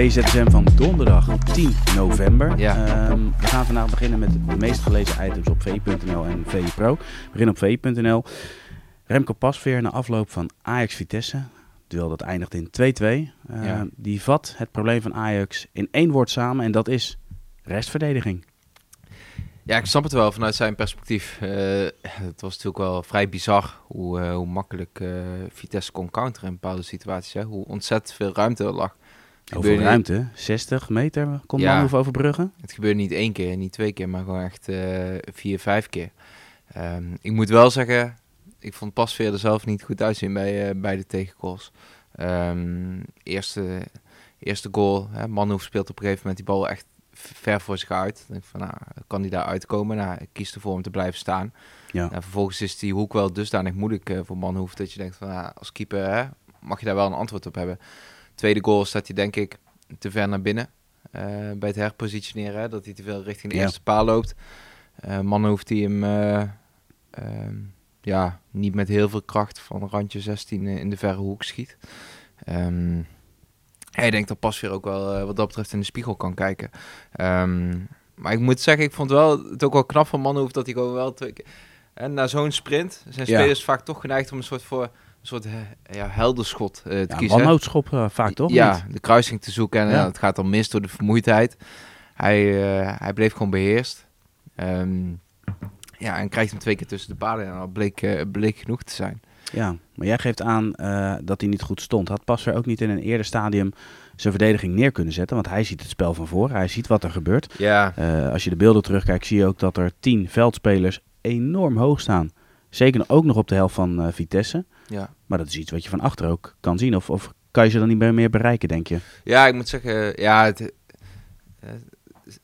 VZSM van donderdag 10 november. Ja. Ehm, we gaan vandaag beginnen met de meest gelezen items op VI.nl en VI Pro. We beginnen op VI.nl. Remco Pasveer na afloop van Ajax Vitesse. Duel dat eindigt in 2-2. Ehm, Ja. Die vat het probleem van Ajax in één woord samen en dat is restverdediging. Ja, ik snap het wel vanuit zijn perspectief. Eh, het was natuurlijk wel vrij bizar hoe, eh, hoe makkelijk eh, Vitesse kon counteren in bepaalde situaties. Hè? Hoe ontzettend veel ruimte er lag. Over gebeurde, ruimte, 60 meter kon Ja. hoeven overbruggen. het gebeurde niet één keer, niet twee keer, maar gewoon echt eh, vier, vijf keer. Ehm, ik moet wel zeggen, ik vond Pasveer er zelf niet goed uitzien bij, eh, bij de tegengoals. Ehm, eerste, eerste goal, hè, Manhoef speelt op een gegeven moment die bal echt ver voor zich uit. Ik denk van, nou, kan hij daar uitkomen? Nou, ik kies ervoor om te blijven staan. Ja. Nou, vervolgens is die hoek wel dusdanig moeilijk eh, voor Manhoef dat je denkt van, nou, als keeper hè, mag je daar wel een antwoord op hebben. Tweede goal staat hij denk ik te ver naar binnen eh, bij het herpositioneren. Hè, dat hij te veel richting de Ja. eerste paal loopt. Eh Manhoef die hem eh, ehm, ja, niet met heel veel kracht van randje 16 in de verre hoek schiet. Ehm hij denkt dat Pasveer ook wel wat dat betreft in de spiegel kan kijken. Ehm, maar ik moet zeggen, ik vond wel het ook wel knap van Manhoef dat hij gewoon wel twee keer... En na zo'n sprint zijn Ja. spelers vaak toch geneigd om een soort voor soort eh, ja, helderschot eh, te Ja, kiezen. wanhoopschop eh, vaak toch? Ja, Niet? de kruising te zoeken en Ja. het gaat dan mis door de vermoeidheid. Hij, hij bleef gewoon beheerst. Ehm, ja, en krijgt hem twee keer tussen de paden en dat bleek, bleek genoeg te zijn. Ja, maar jij geeft aan dat hij niet goed stond. Had Pasveer ook niet in een eerder stadium zijn verdediging neer kunnen zetten? Want hij ziet het spel van voor, hij ziet wat er gebeurt. Ja, als je de beelden terugkijkt, zie je ook dat er tien veldspelers enorm hoog staan. Zeker ook nog op de helft van Vitesse. Ja. Maar dat is iets wat je van achter ook kan zien. Of, of kan je ze dan niet meer, bereiken, denk je? ja, ik moet zeggen, ja, het, eh,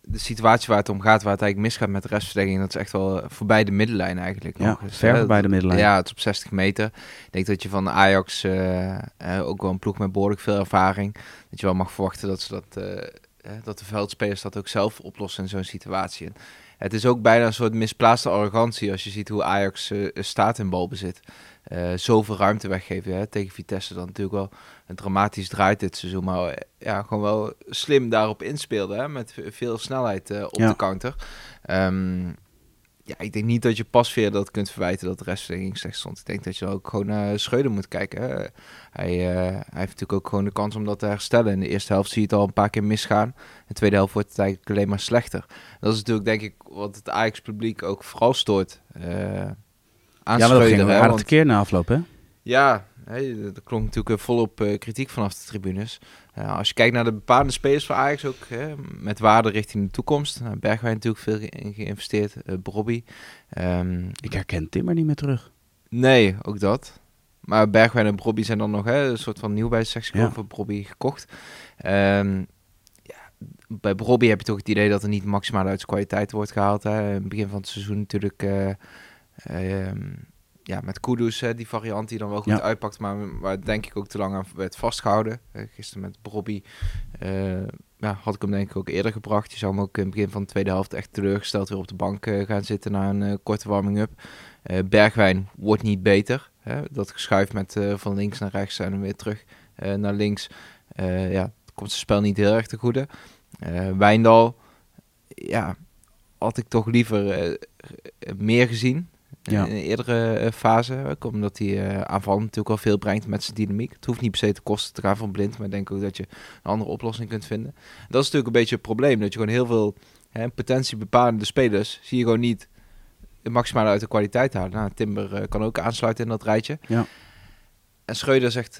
de situatie waar het om gaat, waar het eigenlijk misgaat met de restverdediging, dat is echt wel voorbij de middenlijn eigenlijk. Ja, nog. Dus, ver voorbij de middenlijn. Ja, het is op 60 meter. Ik denk dat je van Ajax, eh, eh, ook wel een ploeg met behoorlijk veel ervaring, dat je wel mag verwachten dat, ze dat, eh, eh, dat de veldspelers dat ook zelf oplossen in zo'n situatie. En het is ook bijna een soort misplaatste arrogantie als je ziet hoe Ajax eh, staat in balbezit. Eh zoveel ruimte weggeven hè, tegen Vitesse dan natuurlijk wel dramatisch draait dit seizoen. Maar eh, ja, gewoon wel slim daarop inspeelde hè, met ve- veel snelheid eh, op Ja. de counter. Ehm, ja, ik denk niet dat je Pasveer dat kunt verwijten dat de restverdediging slecht stond. Ik denk dat je ook gewoon naar Schreuder moet kijken. Hè. Hij, hij heeft natuurlijk ook gewoon de kans om dat te herstellen. In de eerste helft zie je het al een paar keer misgaan. In de tweede helft wordt het eigenlijk alleen maar slechter. Dat is natuurlijk denk ik wat het Ajax-publiek ook vooral stoort aan ja, maar dat ging want- tekeer na afloop, hè? ja, hè, er klonk natuurlijk eh, volop eh, kritiek vanaf de tribunes. Als je kijkt naar de bepaalde spelers van Ajax ook, hè, met waarde richting de toekomst. Nou, Bergwijn natuurlijk veel in geïnvesteerd, uh. Ehm, Ik herken Timmer niet meer terug. nee, ook dat. Maar Bergwijn en Brobby zijn dan nog hè, een soort van nieuw bij de sectie Ja. voor Brobby gekocht. Ehm, ja, bij Brobby heb je toch het idee dat er niet maximaal uit zijn kwaliteit wordt gehaald. Hè. In het begin van het seizoen natuurlijk ja, met Kudus, hè, die variant die dan wel goed Ja. uitpakt, maar waar denk ik ook te lang aan werd vastgehouden. Eh, gisteren met Brobby eh, ja, had ik hem denk ik ook eerder gebracht. Je zou hem ook in het begin van de tweede helft echt teleurgesteld weer op de bank eh, gaan zitten na een korte warming-up. Bergwijn wordt niet beter. Hè? Dat geschuif met van links naar rechts en weer terug naar links. Ja, komt zijn spel niet heel erg te goede. Wijndal, ja, had ik toch liever meer gezien. Ja. In een eerdere eh, fase. Ook omdat hij eh aanval natuurlijk al veel brengt met zijn dynamiek. Het hoeft niet per se te kosten te gaan van blind. Maar ik denk ook dat je een andere oplossing kunt vinden. Dat is natuurlijk een beetje het probleem. Dat je gewoon heel veel hè, potentie bepalende spelers. zie je gewoon niet het maximale uit de kwaliteit halen. Nou, Timber eh, kan ook aansluiten in dat rijtje. Ja. En Schreuder zegt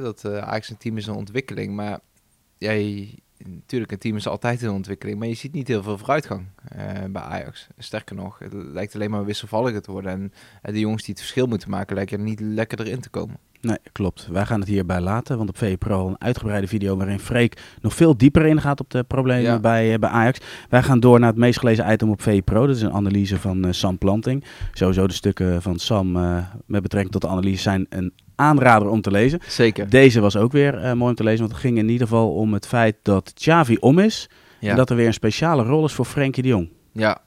dat eh Ajax een team is een ontwikkeling. Maar ja, je- natuurlijk, een team is altijd in ontwikkeling. Maar je ziet niet heel veel vooruitgang eh, bij Ajax. Sterker nog, het lijkt alleen maar wisselvalliger te worden. En eh, de jongens die het verschil moeten maken, lijken er niet lekker erin te komen. Nee, klopt. Wij gaan het hierbij laten, want op VPRO een uitgebreide video waarin Freek nog veel dieper ingaat op de problemen Ja. bij, eh, bij Ajax. Wij gaan door naar het meest gelezen item op VPRO. Dat is een analyse van eh, Sam Planting. Sowieso de stukken van Sam eh, met betrekking tot de analyse zijn een aanrader om te lezen. Zeker. Deze was ook weer mooi om te lezen, want het ging in ieder geval om het feit dat Xavi om is. Ja. En dat er weer een speciale rol is voor Frenkie de Jong. Ja.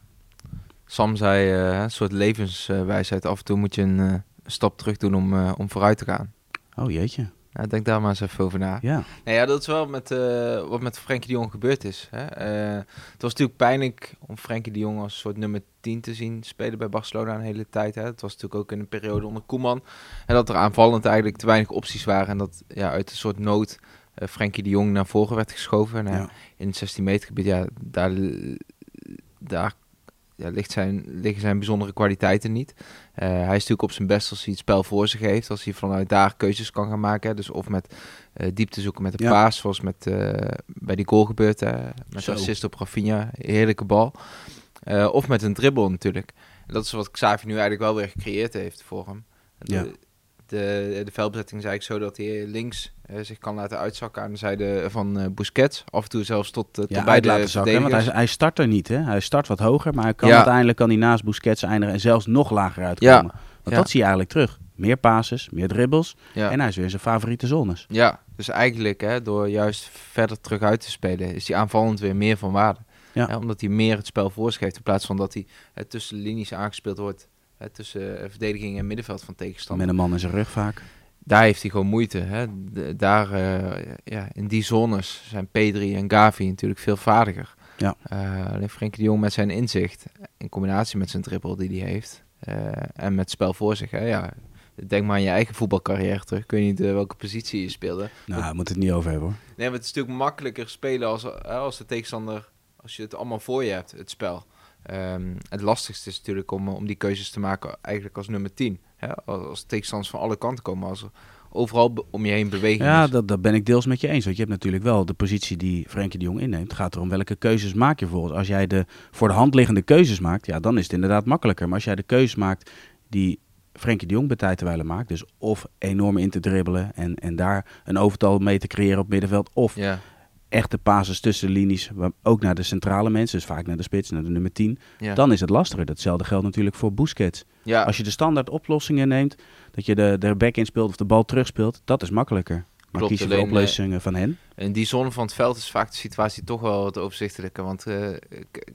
Sam zei een soort levenswijsheid. Af en toe moet je een stap terug doen om, eh, om vooruit te gaan. Oh jeetje. Nou, denk daar maar eens even over na. Ja. Nou ja, dat is wel met, eh, wat met Frenkie de Jong gebeurd is. Hè? Eh, het was natuurlijk pijnlijk om Frenkie de Jong als soort nummer 10 te zien spelen bij Barcelona een hele tijd. Hè? Het was natuurlijk ook in een periode onder Koeman. En dat er aanvallend eigenlijk te weinig opties waren. En dat ja, uit een soort nood uh, Frenkie de Jong naar voren werd geschoven. Ja. In het 16 meter gebied, ja, daar, daar ja, ligt zijn, liggen zijn bijzondere kwaliteiten niet. Eh, hij is natuurlijk op zijn best als hij het spel voor zich heeft. Als hij vanuit daar keuzes kan gaan maken. Hè. Dus of met eh, diepte zoeken met de Ja. paas, zoals met, eh, bij die goal gebeurt. Met Zo. de assist op Rafinha, heerlijke bal. Of met een dribbel natuurlijk. En dat is wat Xavi nu eigenlijk wel weer gecreëerd heeft voor hem. Ja. De, de veldbezetting is eigenlijk zo dat hij links eh, zich kan laten uitzakken aan de zijde van eh, Busquets. Af en toe zelfs tot, uh, Ja, tot bij de laten zakken, want hij, hij start er niet. Hè? Hij start wat hoger, maar hij kan Ja. uiteindelijk kan hij naast Busquets eindigen en zelfs nog lager uitkomen. Want dat zie je eigenlijk terug. Meer passes, meer dribbles en hij is weer zijn favoriete zones. Ja, dus eigenlijk hè, door juist verder terug uit te spelen, is hij aanvallend weer meer van waarde. Ja. Hè, omdat hij meer het spel voor zich heeft in plaats van dat hij tussen de linies aangespeeld wordt. Hè, tussen eh, verdediging en middenveld van tegenstander. Met een man in zijn rug vaak. Daar heeft hij gewoon moeite. Hè. Daar, eh, ja, in die zones zijn Pedri en Gavi natuurlijk veel vaardiger. Ja. Eh, alleen Frenkie de Jong met zijn inzicht, in combinatie met zijn dribbel die hij heeft, en met spel voor zich. Hè, ja. Denk maar aan je eigen voetbalcarrière terug. Ik weet niet welke positie je speelde. Nou, daar moet het niet over hebben hoor. Nee, maar het is natuurlijk makkelijker spelen als, als de tegenstander, als je het allemaal voor je hebt, het spel. Ehm, het lastigste is natuurlijk om, om die keuzes te maken eigenlijk als nummer 10. Hè? Als, als tegenstanders van alle kanten komen, als er overal om je heen beweging Ja, is. dat, dat ben ik deels met je eens. Want je hebt natuurlijk wel de positie die Frenkie de Jong inneemt. Het gaat erom welke keuzes maak je vervolgens. Als jij de voor de hand liggende keuzes maakt, ja, dan is het inderdaad makkelijker. Maar als jij de keuzes maakt die Frenkie de Jong bij maakt, dus of enorm in te dribbelen en, en daar een overtal mee te creëren op middenveld, of Ja, echte passes tussen de linies, ook naar de centrale mensen, dus vaak naar de spits, naar de nummer 10, ja. dan is het lastiger. Datzelfde geldt natuurlijk voor Busquets. ja. Als je de standaard oplossingen neemt, dat je de, de back in speelt of de bal terugspeelt, dat is makkelijker. Maar Klopt, kies je voor alleen, oplossingen van hen? In die zone van het veld is vaak de situatie toch wel wat overzichtelijker. Want eh,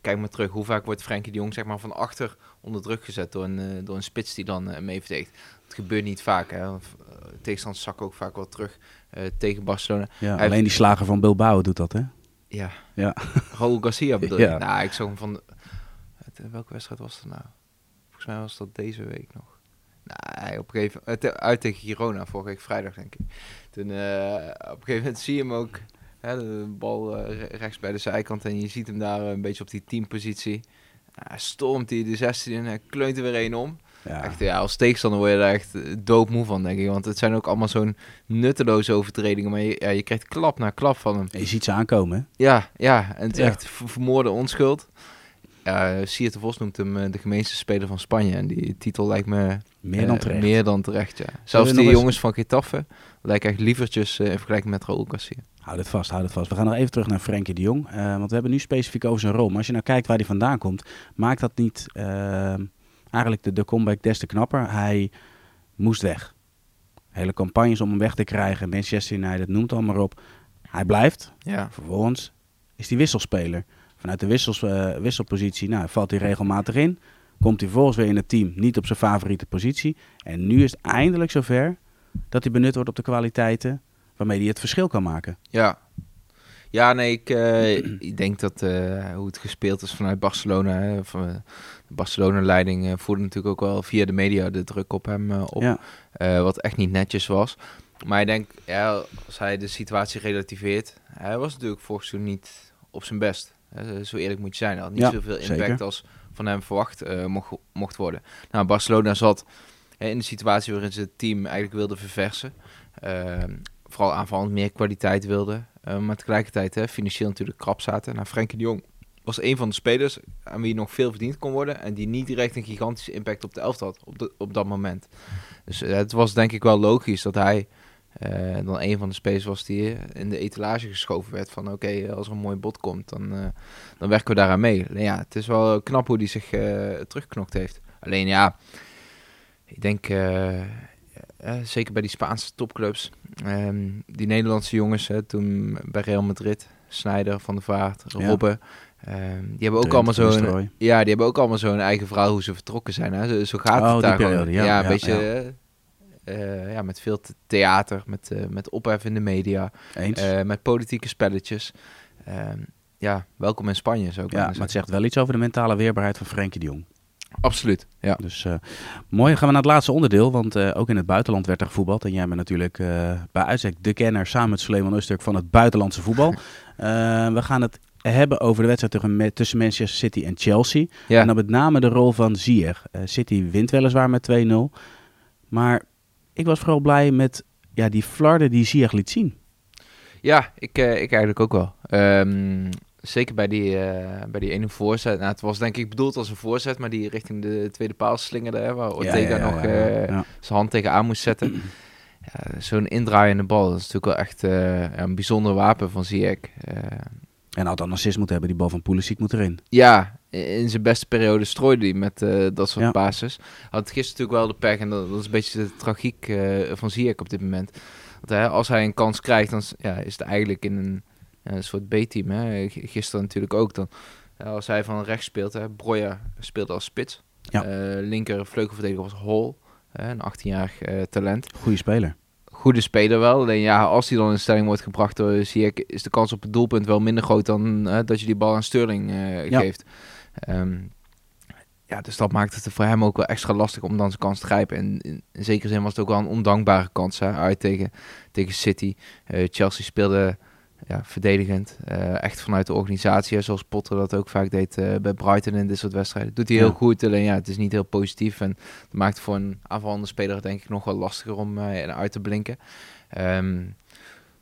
kijk maar terug, hoe vaak wordt Frenkie de Jong zeg maar, van achter onder druk gezet door een, eh, door een spits die dan eh, mee verdedigt. Het gebeurt niet vaak. Hè. Eh, Tegenstanders zakken ook vaak wel terug eh, tegen Barcelona. Ja, alleen die slager van Bilbao doet dat, hè? Ja. Ja. Raúl Garcia bedoel Ja. Nou, ik zag hem van... het- eh, welke wedstrijd was het nou? Volgens mij was dat deze week nog. Nou, hij op een gegeven moment... Uit tegen Girona, vorige week vrijdag, denk ik. Toen, eh, op een gegeven moment zie je hem ook... Hè, de bal eh, re- rechts bij de zijkant en je ziet hem daar eh, een beetje op die teampositie. Nou, stormt hij de 16 in en kleunt er weer één om. Ja. Echt, ja, als tegenstander word je daar echt eh, doodmoe van, denk ik. Want het zijn ook allemaal zo'n nutteloze overtredingen. Maar je, ja, je krijgt klap na klap van hem. En je ziet ze aankomen, hè? Ja, ja. En het is Ja. echt vermoorde onschuld. Ja, Siert de Vos noemt hem eh, de gemeenste speler van Spanje. En die titel lijkt me Meer dan eh, terecht. meer dan terecht, ja. Zelfs die eens- jongens van Getafe lijken echt lievertjes in vergelijking met Raúl Garcia. Houd het vast, houd het vast. We gaan nog even terug naar Frenkie de Jong. want we hebben nu specifiek over zijn rol. Maar als je nou kijkt waar hij vandaan komt, maakt dat niet eigenlijk de, de comeback des te knapper. Hij moest weg. Hele campagnes om hem weg te krijgen. Manchester United, noemt het allemaal op. Hij blijft. Ja, Vervolgens is hij wisselspeler. Vanuit de wissels, eh, wisselpositie nou, valt hij regelmatig in. Komt hij vervolgens weer in het team, niet op zijn favoriete positie. En nu is het eindelijk zover dat hij benut wordt op de kwaliteiten waarmee hij het verschil kan maken. ja. Ja, nee, ik, eh, ik denk dat eh, hoe het gespeeld is vanuit Barcelona. Hè, van, eh, de Barcelona-leiding voerde natuurlijk ook wel via de media de druk op hem op. Ja. Wat echt niet netjes was. Maar ik denk, ja, als hij de situatie relativeert. Hij was natuurlijk vorig seizoen niet op zijn best. Zo eerlijk moet je zijn. Hij had niet Ja, zoveel impact zeker. als van hem verwacht mocht, mocht worden. Nou, Barcelona zat in de situatie waarin ze het team eigenlijk wilden verversen. Ehm, vooral aanvallend meer kwaliteit wilden. Eh, maar tegelijkertijd hè, financieel natuurlijk krap zaten. Nou, Frenkie de Jong was een van de spelers aan wie nog veel verdiend kon worden. En die niet direct een gigantische impact op de elftal had op, op dat moment. Dus eh, het was denk ik wel logisch dat hij eh, dan een van de spelers was die in de etalage geschoven werd. Van oké, als er een mooi bod komt, dan, dan werken we daaraan mee. En ja, het is wel knap hoe hij zich terugknokt heeft. Alleen ja, ik denk zeker bij die Spaanse topclubs. Ehm, die Nederlandse jongens hè, toen bij Real Madrid, Snijder, Van der Vaart, Ja. Robben. ehm, die hebben ook allemaal zo'n ja, die hebben ook allemaal zo'n eigen verhaal hoe ze vertrokken zijn. Hè? Zo, zo gaat Oh, het daar periode, gewoon. ja, Ja, een ja, beetje ja. eh, Eh, ja, met veel the- theater, met, eh, met ophef in de media, Eens. eh, met politieke spelletjes. Ehm, ja, welkom in Spanje, zou ik ja, maar het zegt wel iets over de mentale weerbaarheid van Frenkie de Jong. Absoluut, ja. Dus eh, mooi, gaan we naar het laatste onderdeel. Want eh, ook in het buitenland werd er gevoetbald. En jij bent natuurlijk eh, bij uitstek de kenner samen met Suleiman Usturk van het buitenlandse voetbal. We gaan het hebben over de wedstrijd tussen, Manchester City en Chelsea. ja. En dan met name de rol van Ziyech. City wint weliswaar met 2-0. Maar ik was vooral blij met ja, die flarden die Ziyech liet zien. Ja, ik, ik eigenlijk ook wel. Ehm, zeker bij die, eh, bij die ene voorzet. Nou, het was denk ik bedoeld als een voorzet, maar die richting de tweede paal slingerde. Hè, waar Ortega nog eh, ja. zijn hand tegenaan moest zetten. Ja, Zo'n indraaiende bal, dat is natuurlijk wel echt eh, ja, een bijzonder wapen van Ziyech. En had dan assist moeten hebben. Die bal van Pulisic moet erin. ja, in zijn beste periode strooide hij met dat soort Ja. bases. Had gisteren natuurlijk wel de pech, en dat, dat is een beetje de tragiek van Ziyech op dit moment. Want als hij een kans krijgt, dan is- ja, is het eigenlijk in een, ja, een soort B-team. Hè. Gisteren natuurlijk ook dan. Als hij van rechts speelt, hè, Broja speelde als spits. Ja. Eh, linker vleugelverdediger was Hall, een 18-jarig eh, talent. Goeie speler. Goede speler wel. Alleen ja, als hij dan in stelling wordt gebracht door Ziyech, is de kans op het doelpunt wel minder groot dan eh, dat je die bal aan Sterling eh, Ja. geeft. Ehm, ja, dus dat maakt het voor hem ook wel extra lastig om dan zijn kans te grijpen. En in, zekere zin was het ook wel een ondankbare kans hè, uit tegen, tegen City. Eh, Chelsea speelde ja, verdedigend, eh, echt vanuit de organisatie, zoals Potter dat ook vaak deed eh, bij Brighton in dit soort wedstrijden. Doet hij heel Ja. goed, alleen ja, het is niet heel positief. En dat maakt voor een aanvallende speler denk ik nog wel lastiger om eh, uit te blinken. Ehm,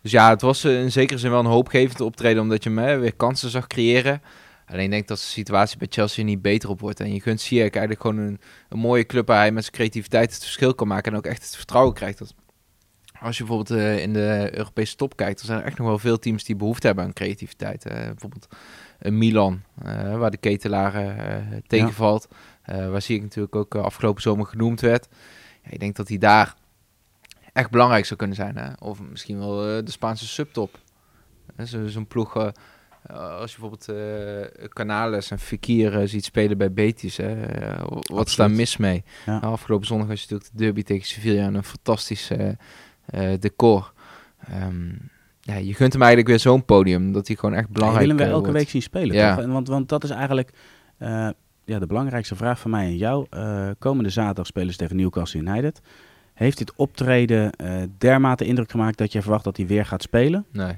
dus ja, het was in zekere zin wel een hoopgevend optreden, omdat je hem weer kansen zag creëren. Alleen denk dat de situatie bij Chelsea niet beter op wordt. En je kunt Ziyech eigenlijk gewoon een, een mooie club waar hij met zijn creativiteit het verschil kan maken. En ook echt het vertrouwen krijgt. Dat als je bijvoorbeeld eh, in de Europese top kijkt, dan zijn er echt nog wel veel teams die behoefte hebben aan creativiteit. Eh, bijvoorbeeld een Milan, eh, waar de ketelaren eh, tegenvalt. Eh, waar zie ik natuurlijk ook eh, afgelopen zomer genoemd werd. Ja, ik denk dat hij daar echt belangrijk zou kunnen zijn. Hè? Of misschien wel eh, de Spaanse subtop. Zo- Zo'n ploeg, eh, eh, als je bijvoorbeeld eh Canales en Fekir eh, ziet spelen bij Betis. Hè? eh, wat is daar mis mee? Ja. Nou, afgelopen zondag was je natuurlijk de derby tegen Sevilla en een fantastisch eh, eh, decor. Ehm, ja, je gunt hem eigenlijk weer zo'n podium, dat hij gewoon echt Ja, belangrijk wil hem weer eh, elke wordt. week zien spelen. Ja. Toch? En Want, want dat is eigenlijk eh, ja, de belangrijkste vraag van mij en jou. Eh, komende zaterdag spelen ze tegen Newcastle United. Heeft dit optreden eh, dermate indruk gemaakt dat je verwacht dat hij weer gaat spelen? Nee,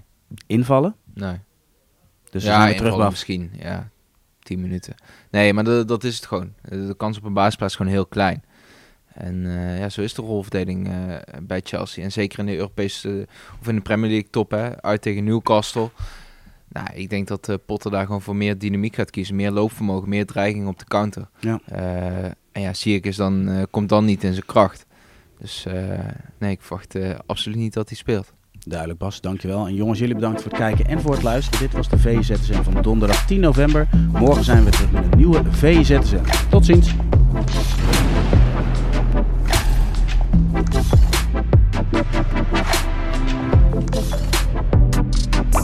Invallen? nee. Dus ja, ja, we terug misschien. Ja, 10 minuten. Nee, maar de- dat is het gewoon. De, de kans op een basisplaats is gewoon heel klein. En eh, ja, zo is de rolverdeling eh, bij Chelsea. En zeker in de Europese of in de Premier League top, hè, uit tegen Newcastle. Nou, ik denk dat eh, Potter daar gewoon voor meer dynamiek gaat kiezen. Meer loopvermogen, meer dreiging op de counter. Ja. En ja, Ziyech is dan, komt dan niet in zijn kracht. Dus nee, ik verwacht absoluut niet dat hij speelt. Duidelijk Bas, dankjewel. En jongens, jullie bedankt voor het kijken en voor het luisteren. Dit was de VZSM van donderdag 10 november. Morgen zijn we terug met een nieuwe VZSM. Tot ziens.